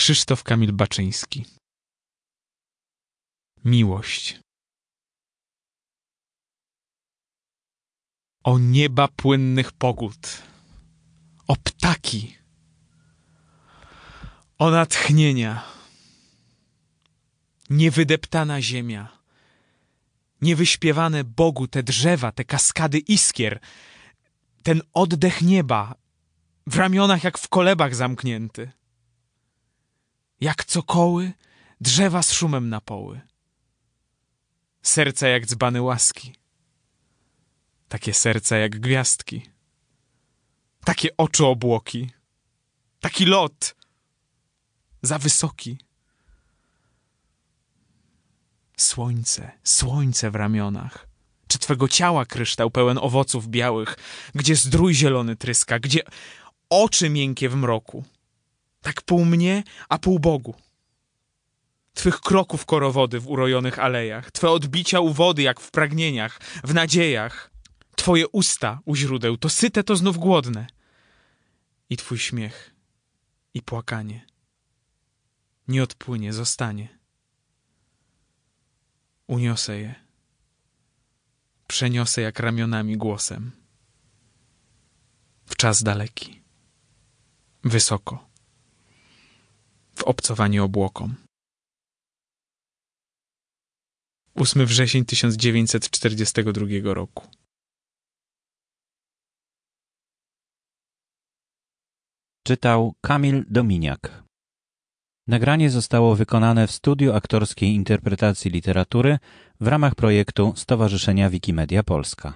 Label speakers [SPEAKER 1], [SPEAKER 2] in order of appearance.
[SPEAKER 1] Krzysztof Kamil Baczyński. Miłość. O nieba płynnych pogód. O ptaki. O natchnienia. Niewydeptana ziemia. Niewyśpiewane Bogu te drzewa, te kaskady iskier. Ten oddech nieba W ramionach jak w kolebach zamknięty jak cokoły, drzewa z szumem na poły. Serca jak dzbany łaski. Takie serca jak gwiazdki. Takie oczy obłoki. Taki lot. Za wysoki. Słońce, słońce w ramionach. Czy twego ciała kryształ pełen owoców białych, gdzie zdrój zielony tryska, gdzie oczy miękkie w mroku tak pół mnie, a pół Bogu. Twych kroków korowody w urojonych alejach, Twe odbicia u wody jak w pragnieniach, w nadziejach, Twoje usta u źródeł, to syte, to znów głodne. I Twój śmiech, i płakanie. Nie odpłynie, zostanie. Uniosę je. Przeniosę jak ramionami głosem. W czas daleki. Wysoko w obcowaniu obłokom. 8 wrzesień 1942 roku.
[SPEAKER 2] Czytał Kamil Dominiak. Nagranie zostało wykonane w studiu aktorskiej interpretacji literatury w ramach projektu Stowarzyszenia Wikimedia Polska.